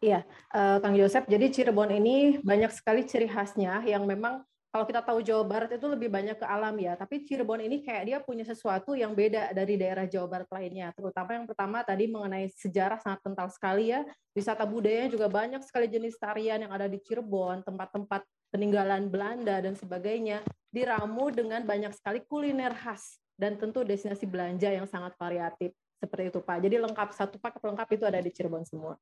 Iya, uh, Kang Yosep. Jadi Cirebon ini banyak sekali ciri khasnya yang memang kalau kita tahu Jawa Barat itu lebih banyak ke alam ya, tapi Cirebon ini kayak dia punya sesuatu yang beda dari daerah Jawa Barat lainnya. Terutama yang pertama tadi mengenai sejarah sangat kental sekali ya. Wisata budaya juga banyak sekali jenis tarian yang ada di Cirebon, tempat-tempat peninggalan Belanda dan sebagainya. Diramu dengan banyak sekali kuliner khas dan tentu destinasi belanja yang sangat variatif. Seperti itu Pak. Jadi lengkap satu paket lengkap itu ada di Cirebon semua.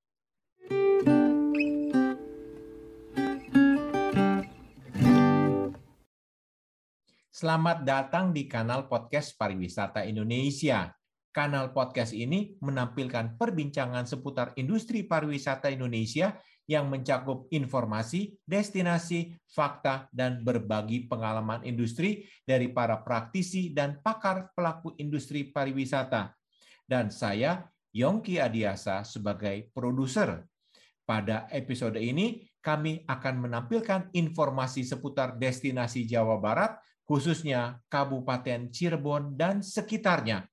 Selamat datang di kanal podcast Pariwisata Indonesia. Kanal podcast ini menampilkan perbincangan seputar industri pariwisata Indonesia yang mencakup informasi, destinasi, fakta, dan berbagi pengalaman industri dari para praktisi dan pakar pelaku industri pariwisata. Dan saya, Yongki Adiasa, sebagai produser. Pada episode ini, kami akan menampilkan informasi seputar destinasi Jawa Barat khususnya Kabupaten Cirebon dan sekitarnya.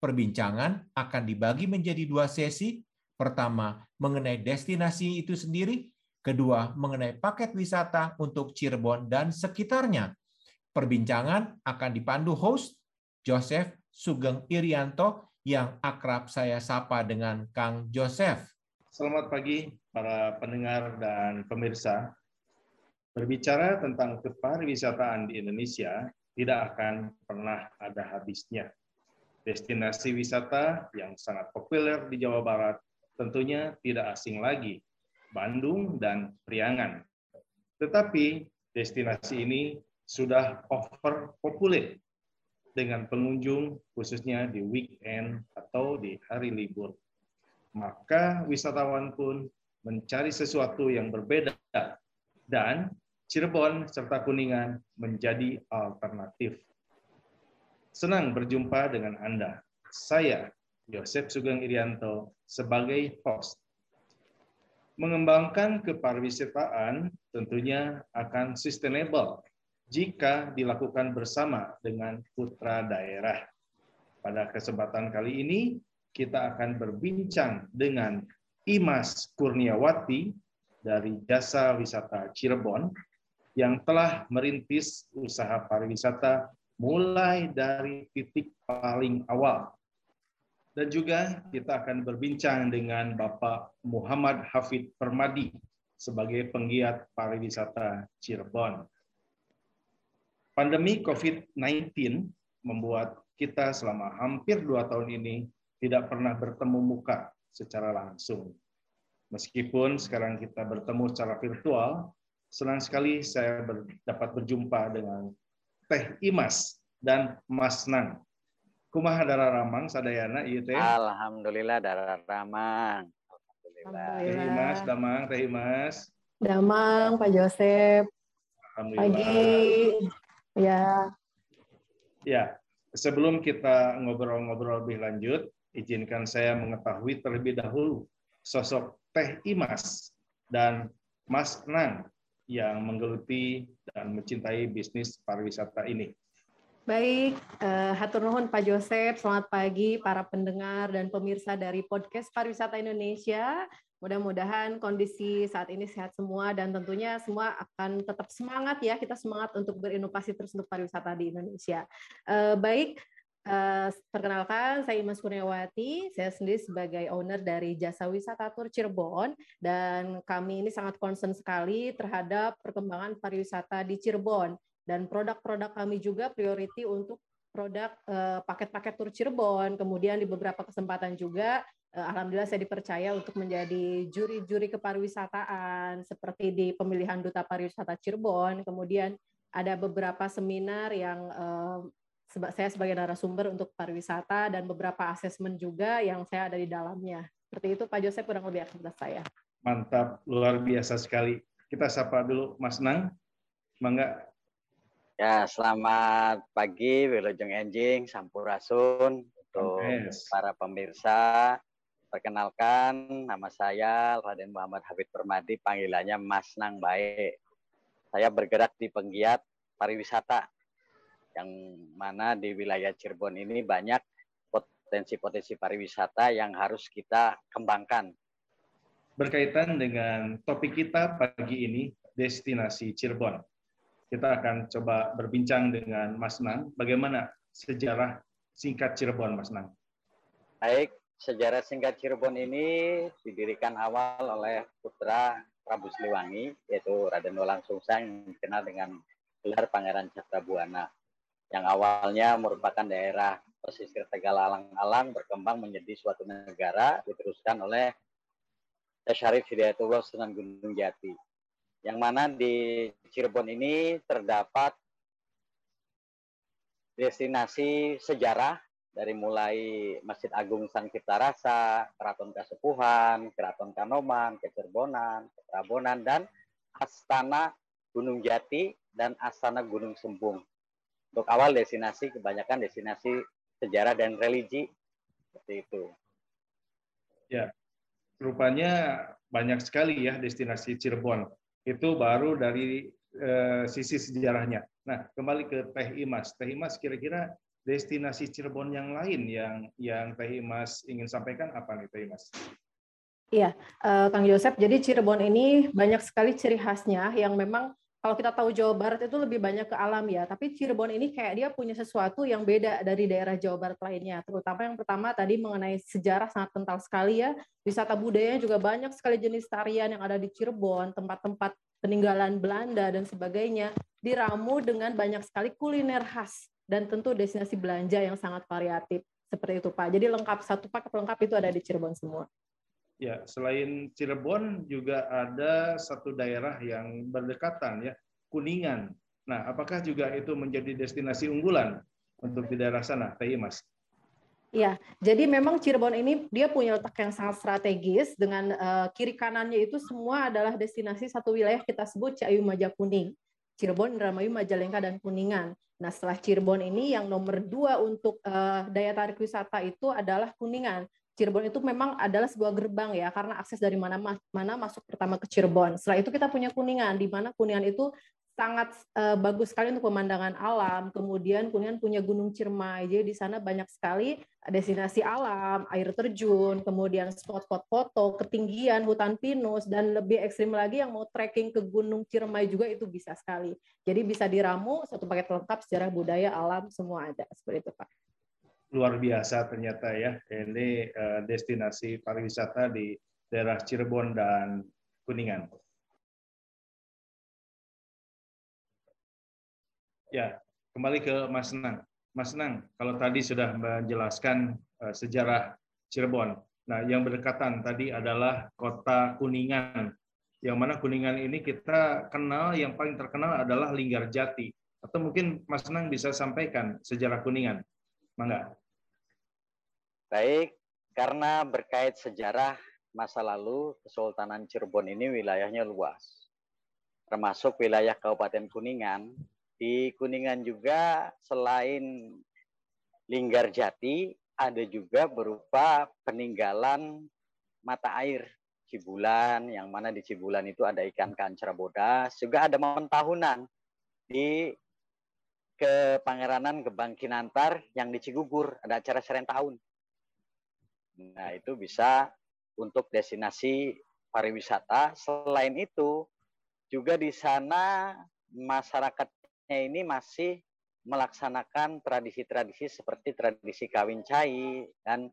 Perbincangan akan dibagi menjadi dua sesi. Pertama, mengenai destinasi itu sendiri. Kedua, mengenai paket wisata untuk Cirebon dan sekitarnya. Perbincangan akan dipandu host Joseph Sugeng Irianto yang akrab saya sapa dengan Kang Joseph. Selamat pagi para pendengar dan pemirsa Berbicara tentang kepariwisataan di Indonesia tidak akan pernah ada habisnya. Destinasi wisata yang sangat populer di Jawa Barat tentunya tidak asing lagi, Bandung dan Priangan. Tetapi destinasi ini sudah over populer dengan pengunjung khususnya di weekend atau di hari libur. Maka wisatawan pun mencari sesuatu yang berbeda dan Cirebon serta Kuningan menjadi alternatif. Senang berjumpa dengan Anda. Saya, Yosep Sugeng Irianto, sebagai host. Mengembangkan kepariwisataan tentunya akan sustainable jika dilakukan bersama dengan putra daerah. Pada kesempatan kali ini, kita akan berbincang dengan Imas Kurniawati dari Jasa Wisata Cirebon yang telah merintis usaha pariwisata mulai dari titik paling awal. Dan juga kita akan berbincang dengan Bapak Muhammad Hafid Permadi sebagai penggiat pariwisata Cirebon. Pandemi COVID-19 membuat kita selama hampir dua tahun ini tidak pernah bertemu muka secara langsung. Meskipun sekarang kita bertemu secara virtual, senang sekali saya ber, dapat berjumpa dengan Teh Imas dan Mas Nang. Kumaha Dara Ramang sadayana ieu teh? Alhamdulillah Dara Ramang. Alhamdulillah. Teh Imas, Damang, Teh Imas. Damang, Pak Joseph. Pagi. Ya. Ya, sebelum kita ngobrol-ngobrol lebih lanjut, izinkan saya mengetahui terlebih dahulu sosok Teh Imas dan Mas Nang yang menggeluti dan mencintai bisnis pariwisata ini. Baik, uh, hatur nuhun Pak Joseph. Selamat pagi para pendengar dan pemirsa dari podcast Pariwisata Indonesia. Mudah-mudahan kondisi saat ini sehat semua dan tentunya semua akan tetap semangat ya. Kita semangat untuk berinovasi terus untuk pariwisata di Indonesia. Uh, baik, Uh, perkenalkan, saya Imas Kurniawati. Saya sendiri sebagai owner dari Jasa Wisata Tur Cirebon dan kami ini sangat concern sekali terhadap perkembangan pariwisata di Cirebon dan produk-produk kami juga priority untuk produk uh, paket-paket tur Cirebon. Kemudian di beberapa kesempatan juga uh, alhamdulillah saya dipercaya untuk menjadi juri-juri kepariwisataan seperti di pemilihan duta pariwisata Cirebon. Kemudian ada beberapa seminar yang saya sebagai narasumber untuk pariwisata dan beberapa asesmen juga yang saya ada di dalamnya. Seperti itu Pak Joseph kurang lebih aktivitas saya. Mantap, luar biasa sekali. Kita sapa dulu Mas Nang. Mangga. Ya, selamat pagi Wilujeng Enjing, Sampurasun untuk yes. para pemirsa. Perkenalkan, nama saya Raden Muhammad Habib Permadi, panggilannya Mas Nang Baik. Saya bergerak di penggiat pariwisata yang mana di wilayah Cirebon ini banyak potensi-potensi pariwisata yang harus kita kembangkan. berkaitan dengan topik kita pagi ini, destinasi Cirebon. Kita akan coba berbincang dengan Mas Nang, bagaimana sejarah singkat Cirebon, Mas Nang. Baik, sejarah singkat Cirebon ini didirikan awal oleh putra Prabu Siliwangi, yaitu Raden Wolang Sungsang yang dikenal dengan gelar Pangeran Cakrabuana, yang awalnya merupakan daerah pesisir Tegal Alang-Alang berkembang menjadi suatu negara diteruskan oleh Syarif Hidayatullah Sunan Gunung Jati. Yang mana di Cirebon ini terdapat destinasi sejarah dari mulai Masjid Agung Sang Cipta Rasa, Keraton Kasepuhan, Keraton Kanoman, Kecerbonan, Ketrabonan, dan Astana Gunung Jati dan Astana Gunung Sembung. Untuk awal destinasi kebanyakan destinasi sejarah dan religi seperti itu. Ya, rupanya banyak sekali ya destinasi Cirebon. Itu baru dari eh, sisi sejarahnya. Nah, kembali ke Teh Imas. Teh Imas kira-kira destinasi Cirebon yang lain yang yang Teh Imas ingin sampaikan apa nih Teh Imas? Iya, uh, Kang Yosep. Jadi Cirebon ini banyak sekali ciri khasnya yang memang kalau kita tahu Jawa Barat itu lebih banyak ke alam ya, tapi Cirebon ini kayak dia punya sesuatu yang beda dari daerah Jawa Barat lainnya. Terutama yang pertama tadi mengenai sejarah sangat kental sekali ya. Wisata budaya juga banyak sekali jenis tarian yang ada di Cirebon, tempat-tempat peninggalan Belanda dan sebagainya. Diramu dengan banyak sekali kuliner khas dan tentu destinasi belanja yang sangat variatif seperti itu Pak. Jadi lengkap satu paket lengkap itu ada di Cirebon semua. Ya, selain Cirebon juga ada satu daerah yang berdekatan ya, Kuningan. Nah, apakah juga itu menjadi destinasi unggulan untuk di daerah sana, Teh Mas? Iya, jadi memang Cirebon ini dia punya letak yang sangat strategis dengan uh, kiri kanannya itu semua adalah destinasi satu wilayah kita sebut Cayu Majakuning. Cirebon, Indramayu, Majalengka, dan Kuningan. Nah, setelah Cirebon ini yang nomor dua untuk uh, daya tarik wisata itu adalah Kuningan. Cirebon itu memang adalah sebuah gerbang ya, karena akses dari mana mana masuk pertama ke Cirebon. Setelah itu kita punya Kuningan, di mana Kuningan itu sangat uh, bagus sekali untuk pemandangan alam. Kemudian Kuningan punya Gunung Ciremai, jadi di sana banyak sekali destinasi alam, air terjun, kemudian spot-spot foto, ketinggian hutan pinus, dan lebih ekstrim lagi yang mau trekking ke Gunung Ciremai juga itu bisa sekali. Jadi bisa diramu satu paket lengkap sejarah budaya alam semua ada seperti itu Pak. Luar biasa ternyata ya ini uh, destinasi pariwisata di daerah Cirebon dan Kuningan. Ya, kembali ke Mas Nang. Mas Nang, kalau tadi sudah menjelaskan uh, sejarah Cirebon. Nah, yang berdekatan tadi adalah kota Kuningan. Yang mana Kuningan ini kita kenal, yang paling terkenal adalah Linggarjati. Atau mungkin Mas Nang bisa sampaikan sejarah Kuningan. Mangga. Baik, karena berkait sejarah masa lalu, Kesultanan Cirebon ini wilayahnya luas. Termasuk wilayah Kabupaten Kuningan di Kuningan juga selain Linggar Jati ada juga berupa peninggalan mata air Cibulan yang mana di Cibulan itu ada ikan kancara bodas juga ada momen tahunan di ke Pangeranan Gebang Kinantar yang di Cigugur ada acara seren tahun. Nah, itu bisa untuk destinasi pariwisata. Selain itu, juga di sana masyarakat ini masih melaksanakan tradisi-tradisi seperti tradisi kawin cai dan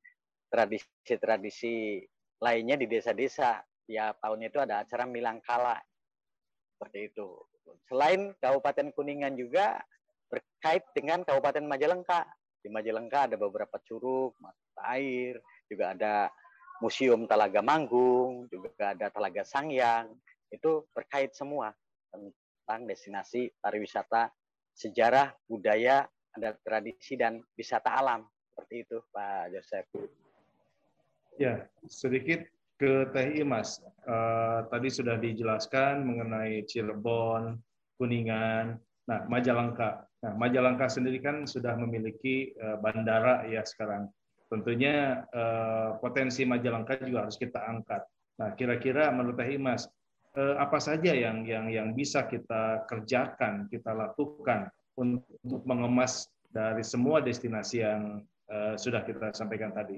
tradisi-tradisi lainnya di desa-desa. Ya tahun itu ada acara Milangkala. Seperti itu. Selain Kabupaten Kuningan juga berkait dengan Kabupaten Majalengka. Di Majalengka ada beberapa curug, mata air, juga ada Museum Talaga Manggung, juga ada Talaga Sangyang. Itu berkait semua tentang destinasi pariwisata, sejarah, budaya, ada tradisi dan wisata alam. Seperti itu, Pak Joseph. Ya, sedikit ke Teh Imas. Uh, tadi sudah dijelaskan mengenai Cirebon, Kuningan, nah Majalengka. Nah, Majalengka sendiri kan sudah memiliki uh, bandara ya sekarang. Tentunya uh, potensi Majalengka juga harus kita angkat. Nah, kira-kira menurut Teh Imas, Eh, apa saja yang yang yang bisa kita kerjakan, kita lakukan untuk mengemas dari semua destinasi yang uh, sudah kita sampaikan tadi.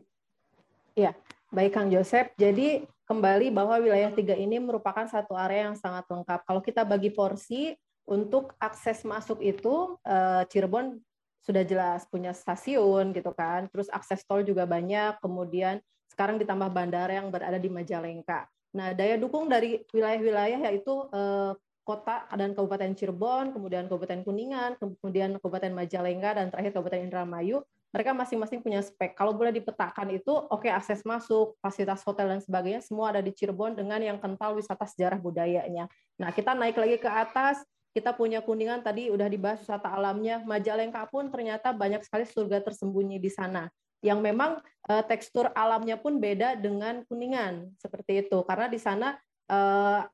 Ya, baik Kang Joseph. Jadi kembali bahwa wilayah tiga ini merupakan satu area yang sangat lengkap. Kalau kita bagi porsi untuk akses masuk itu uh, Cirebon sudah jelas punya stasiun gitu kan, terus akses tol juga banyak, kemudian sekarang ditambah bandara yang berada di Majalengka. Nah, daya dukung dari wilayah-wilayah yaitu uh, kota dan Kabupaten Cirebon, kemudian Kabupaten Kuningan, kemudian Kabupaten Majalengka, dan terakhir Kabupaten Indramayu, mereka masing-masing punya spek. Kalau boleh dipetakan itu, oke okay, akses masuk, fasilitas hotel dan sebagainya, semua ada di Cirebon dengan yang kental wisata sejarah budayanya. Nah, kita naik lagi ke atas, kita punya Kuningan tadi udah dibahas wisata alamnya, Majalengka pun ternyata banyak sekali surga tersembunyi di sana. Yang memang uh, tekstur alamnya pun beda dengan Kuningan, seperti itu. Karena di sana, uh,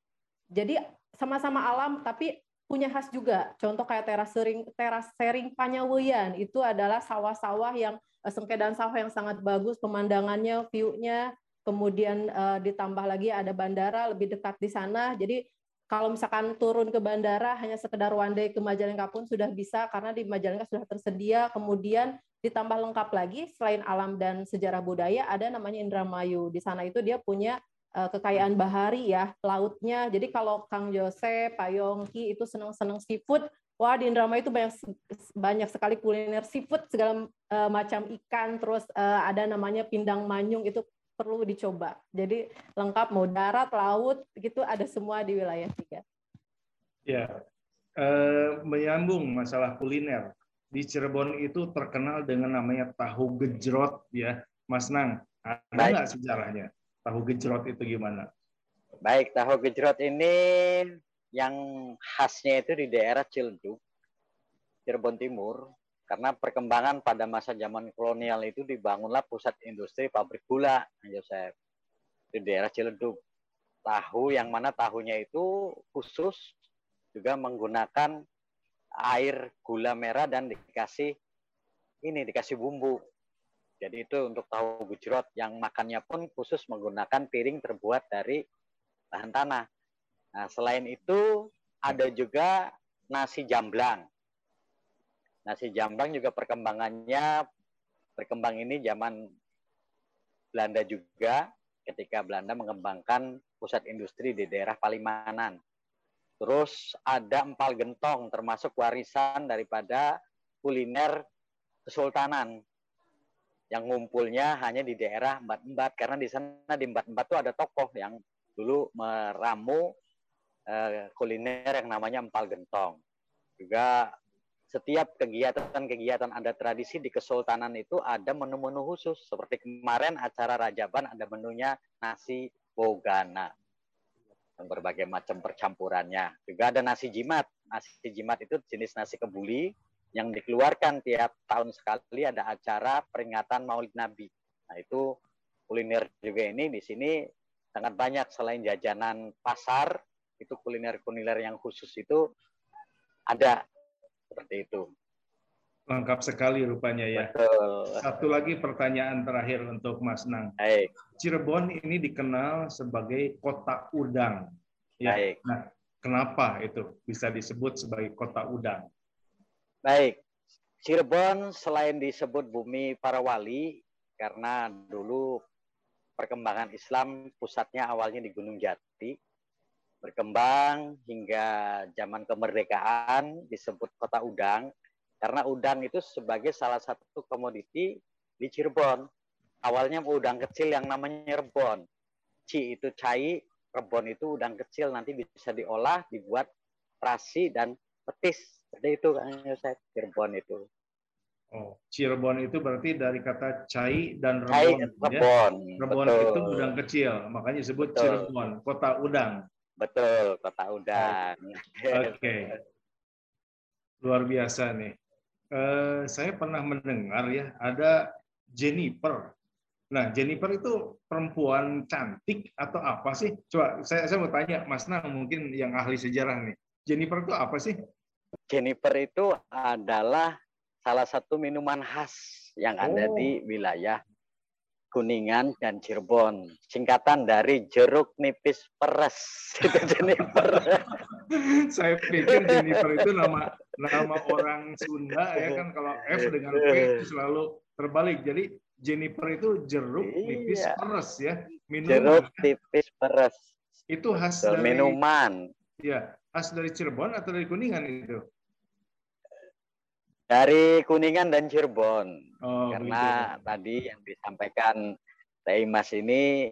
jadi sama-sama alam tapi punya khas juga. Contoh kayak teras sering teras sering Panyaweyan itu adalah sawah-sawah yang eh, sengkedan sawah yang sangat bagus pemandangannya, view-nya, kemudian uh, ditambah lagi ada bandara lebih dekat di sana. Jadi kalau misalkan turun ke bandara hanya sekedar one day ke Majalengka pun sudah bisa karena di Majalengka sudah tersedia. Kemudian ditambah lengkap lagi selain alam dan sejarah budaya ada namanya Indramayu. Di sana itu dia punya uh, kekayaan bahari ya lautnya. Jadi kalau Kang Jose, Pak Yongki itu senang-senang seafood, wah di Indramayu itu banyak banyak sekali kuliner seafood segala uh, macam ikan, terus uh, ada namanya pindang manyung itu perlu dicoba. Jadi lengkap mau darat, laut, gitu ada semua di wilayah tiga. Ya, uh, menyambung masalah kuliner di Cirebon itu terkenal dengan namanya tahu gejrot ya, Mas Nang. Ada nggak sejarahnya? tahu gejrot itu gimana? Baik, tahu gejrot ini yang khasnya itu di daerah Ciledug, Cirebon Timur, karena perkembangan pada masa zaman kolonial itu dibangunlah pusat industri pabrik gula, Joseph, di daerah Ciledug. Tahu yang mana tahunya itu khusus juga menggunakan air gula merah dan dikasih ini dikasih bumbu jadi itu untuk tahu gujrot yang makannya pun khusus menggunakan piring terbuat dari bahan tanah. Nah, selain itu ada juga nasi jamblang. Nasi jamblang juga perkembangannya berkembang ini zaman Belanda juga ketika Belanda mengembangkan pusat industri di daerah Palimanan. Terus ada empal gentong termasuk warisan daripada kuliner Kesultanan yang ngumpulnya hanya di daerah empat-empat karena di sana di empat-empat itu ada tokoh yang dulu meramu uh, kuliner yang namanya empal gentong. Juga setiap kegiatan-kegiatan ada tradisi di Kesultanan itu ada menu-menu khusus. Seperti kemarin acara Rajaban ada menunya nasi bogana. Dan berbagai macam percampurannya. Juga ada nasi jimat. Nasi jimat itu jenis nasi kebuli yang dikeluarkan tiap tahun sekali ada acara peringatan Maulid Nabi. Nah, itu kuliner juga ini di sini sangat banyak selain jajanan pasar, itu kuliner-kuliner yang khusus itu ada seperti itu. Lengkap sekali rupanya ya. Betul. Satu lagi pertanyaan terakhir untuk Mas Nang. Baik. Cirebon ini dikenal sebagai kota udang. Ya. Baik. Nah, kenapa itu bisa disebut sebagai kota udang? Baik, Cirebon selain disebut bumi para wali karena dulu perkembangan Islam pusatnya awalnya di Gunung Jati, berkembang hingga zaman kemerdekaan disebut kota udang karena udang itu sebagai salah satu komoditi di Cirebon. Awalnya udang kecil yang namanya rebon. Ci itu cai, rebon itu udang kecil nanti bisa diolah, dibuat rasi dan petis seperti itu kan saya Cirebon itu. Oh, Cirebon itu berarti dari kata cai dan rebon. Cai, rebon. Ya? Rebon Betul. itu udang kecil, makanya disebut Betul. Cirebon, kota udang. Betul, kota udang. Oke. Okay. Luar biasa nih. Uh, saya pernah mendengar ya ada Jennifer. Nah, Jennifer itu perempuan cantik atau apa sih? Coba saya saya mau tanya Mas Nang mungkin yang ahli sejarah nih. Jennifer itu apa sih? Jennifer itu adalah salah satu minuman khas yang ada oh. di wilayah Kuningan dan Cirebon. Singkatan dari jeruk nipis peres. Itu Jennifer. Saya pikir Jennifer itu nama nama orang Sunda ya kan kalau F dengan P itu selalu terbalik. Jadi Jennifer itu jeruk iya. tipis peres ya. Minuman. Jeruk tipis peres. Itu khas Betul, dari minuman. Ya, khas dari Cirebon atau dari Kuningan itu? Dari Kuningan dan Cirebon. Oh, Karena begitu. tadi yang disampaikan Teh Mas ini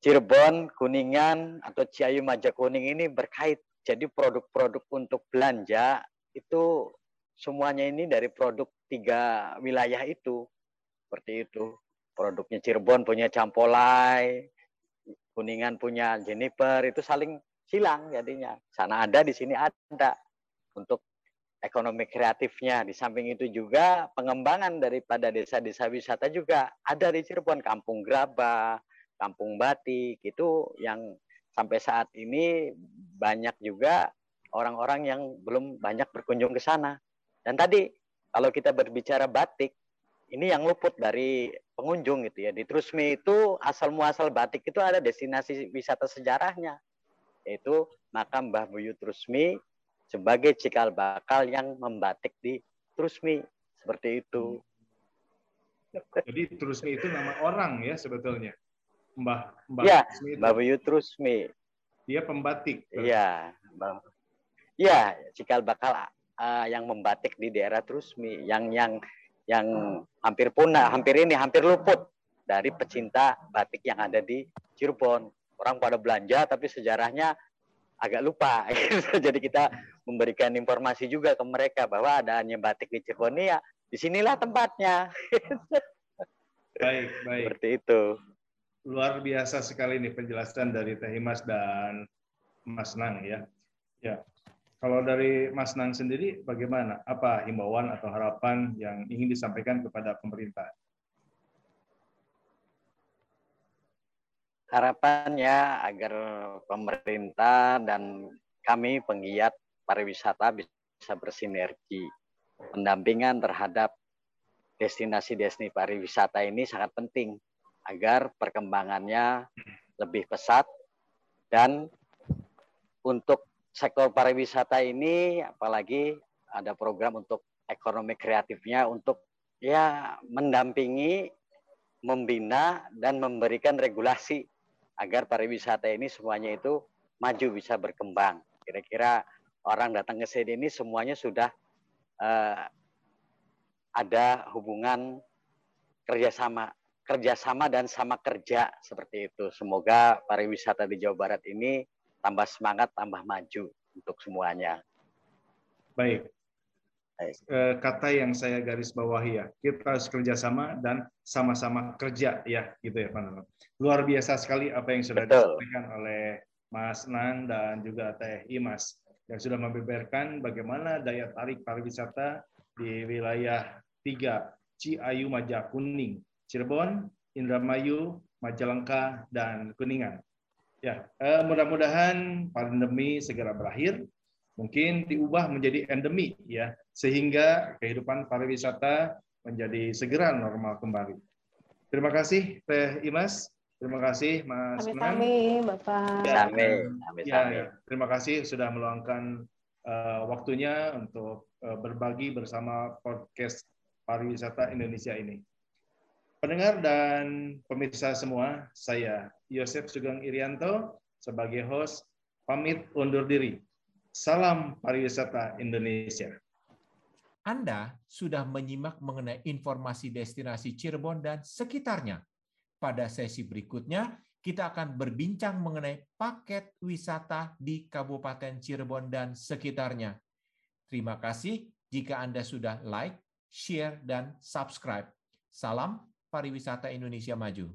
Cirebon, Kuningan atau Ciayu Majakuning ini berkait. Jadi produk-produk untuk belanja itu semuanya ini dari produk tiga wilayah itu. Seperti itu. Produknya Cirebon punya Campolai, Kuningan punya Jennifer, itu saling silang jadinya. Sana ada, di sini ada. Untuk ekonomi kreatifnya. Di samping itu juga pengembangan daripada desa-desa wisata juga ada di Cirebon, Kampung Graba, Kampung Batik, itu yang sampai saat ini banyak juga orang-orang yang belum banyak berkunjung ke sana. Dan tadi kalau kita berbicara batik, ini yang luput dari pengunjung gitu ya. Di Trusmi itu asal muasal batik itu ada destinasi wisata sejarahnya. Yaitu makam Mbah Buyut Trusmi sebagai cikal bakal yang membatik di Trusmi. Seperti itu. Jadi Trusmi itu nama orang ya sebetulnya. Mbah Mbah ya, Trusmi itu. Mbah Trusmi. Dia pembatik. Iya, Iya, cikal bakal uh, yang membatik di daerah Trusmi yang yang yang hampir punah, hampir ini hampir luput dari pecinta batik yang ada di Cirebon. Orang pada belanja tapi sejarahnya agak lupa. Jadi kita memberikan informasi juga ke mereka bahwa ada hanya batik di Cirebon ya di sinilah tempatnya. baik, baik. Seperti itu. Luar biasa sekali nih penjelasan dari Teh Imas dan Mas Nang ya. Ya, kalau dari Mas Nang sendiri, bagaimana? Apa himbauan atau harapan yang ingin disampaikan kepada pemerintah? Harapannya agar pemerintah dan kami penggiat pariwisata bisa bersinergi. Pendampingan terhadap destinasi-destinasi pariwisata ini sangat penting agar perkembangannya lebih pesat dan untuk sektor pariwisata ini apalagi ada program untuk ekonomi kreatifnya untuk ya mendampingi, membina dan memberikan regulasi agar pariwisata ini semuanya itu maju bisa berkembang. Kira-kira orang datang ke sini ini semuanya sudah uh, ada hubungan kerjasama kerjasama dan sama kerja seperti itu. Semoga pariwisata di Jawa Barat ini tambah semangat, tambah maju untuk semuanya. Baik. Eh, kata yang saya garis bawahi ya, kita harus kerjasama dan sama-sama kerja ya, gitu ya Pak. Luar biasa sekali apa yang sudah Betul. disampaikan oleh Mas Nan dan juga Teh Imas yang sudah membeberkan bagaimana daya tarik pariwisata di wilayah tiga Ciayu Majakuning, Cirebon, Indramayu, Majalengka, dan Kuningan. Ya, eh, mudah-mudahan pandemi segera berakhir, mungkin diubah menjadi endemi ya, sehingga kehidupan pariwisata menjadi segera normal kembali. Terima kasih Teh Imas, terima kasih Mas Kami, Bapak. Ya, ya, ya, terima kasih sudah meluangkan uh, waktunya untuk uh, berbagi bersama podcast pariwisata Indonesia ini. Pendengar dan pemirsa semua, saya Yosef Sugeng Irianto sebagai host pamit undur diri. Salam pariwisata Indonesia. Anda sudah menyimak mengenai informasi destinasi Cirebon dan sekitarnya. Pada sesi berikutnya, kita akan berbincang mengenai paket wisata di Kabupaten Cirebon dan sekitarnya. Terima kasih jika Anda sudah like, share, dan subscribe. Salam pariwisata Indonesia maju.